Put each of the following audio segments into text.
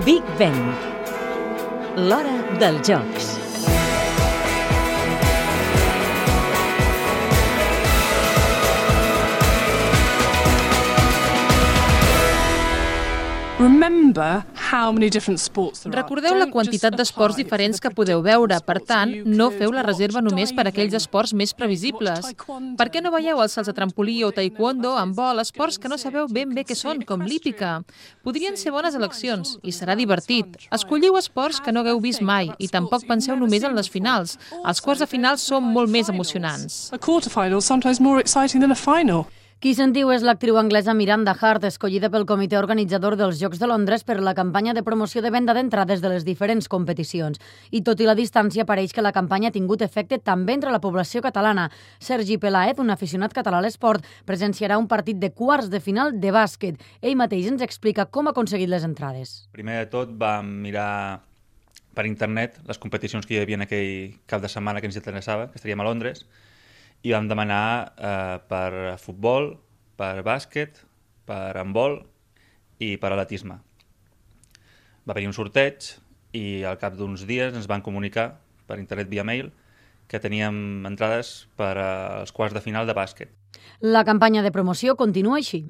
Big Ben. L'hora dels jocs. Remember Recordeu la quantitat d'esports diferents que podeu veure, per tant, no feu la reserva només per aquells esports més previsibles. Per què no veieu el salts de trampolí o taekwondo, handbol, esports que no sabeu ben bé què són, com l'hípica? Podrien ser bones eleccions, i serà divertit. Escolliu esports que no hagueu vist mai, i tampoc penseu només en les finals. Els quarts de final són molt més emocionants. A quarterfinal is sometimes more exciting than a final. Qui sentiu és l'actriu anglesa Miranda Hart, escollida pel comitè organitzador dels Jocs de Londres per la campanya de promoció de venda d'entrades de les diferents competicions. I tot i la distància, pareix que la campanya ha tingut efecte també entre la població catalana. Sergi Pelaez, un aficionat català a l'esport, presenciarà un partit de quarts de final de bàsquet. Ell mateix ens explica com ha aconseguit les entrades. Primer de tot vam mirar per internet les competicions que hi havia en aquell cap de setmana que ens interessava, que estaríem a Londres, i vam demanar eh, per futbol, per bàsquet, per handbol i per atletisme. Va haver-hi un sorteig i al cap d'uns dies ens van comunicar per internet via mail que teníem entrades per als quarts de final de bàsquet. La campanya de promoció continua així.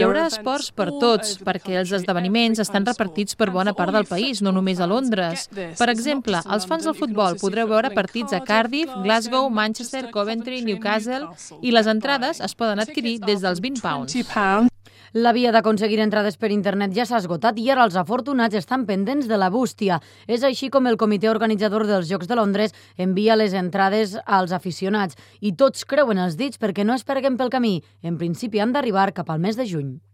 Hi haurà esports per tots, perquè els esdeveniments estan repartits per bona part del país, no només a Londres. Per exemple, els fans del futbol podreu veure partits a Cardiff, Glasgow, Manchester, Coventry, Newcastle, i les entrades es poden adquirir des dels 20 pounds. 20 pounds. La via d'aconseguir entrades per internet ja s'ha esgotat i ara els afortunats estan pendents de la bústia. És així com el comitè organitzador dels Jocs de Londres envia les entrades als aficionats i tots creuen els dits perquè no es perguen pel camí. En principi han d'arribar cap al mes de juny.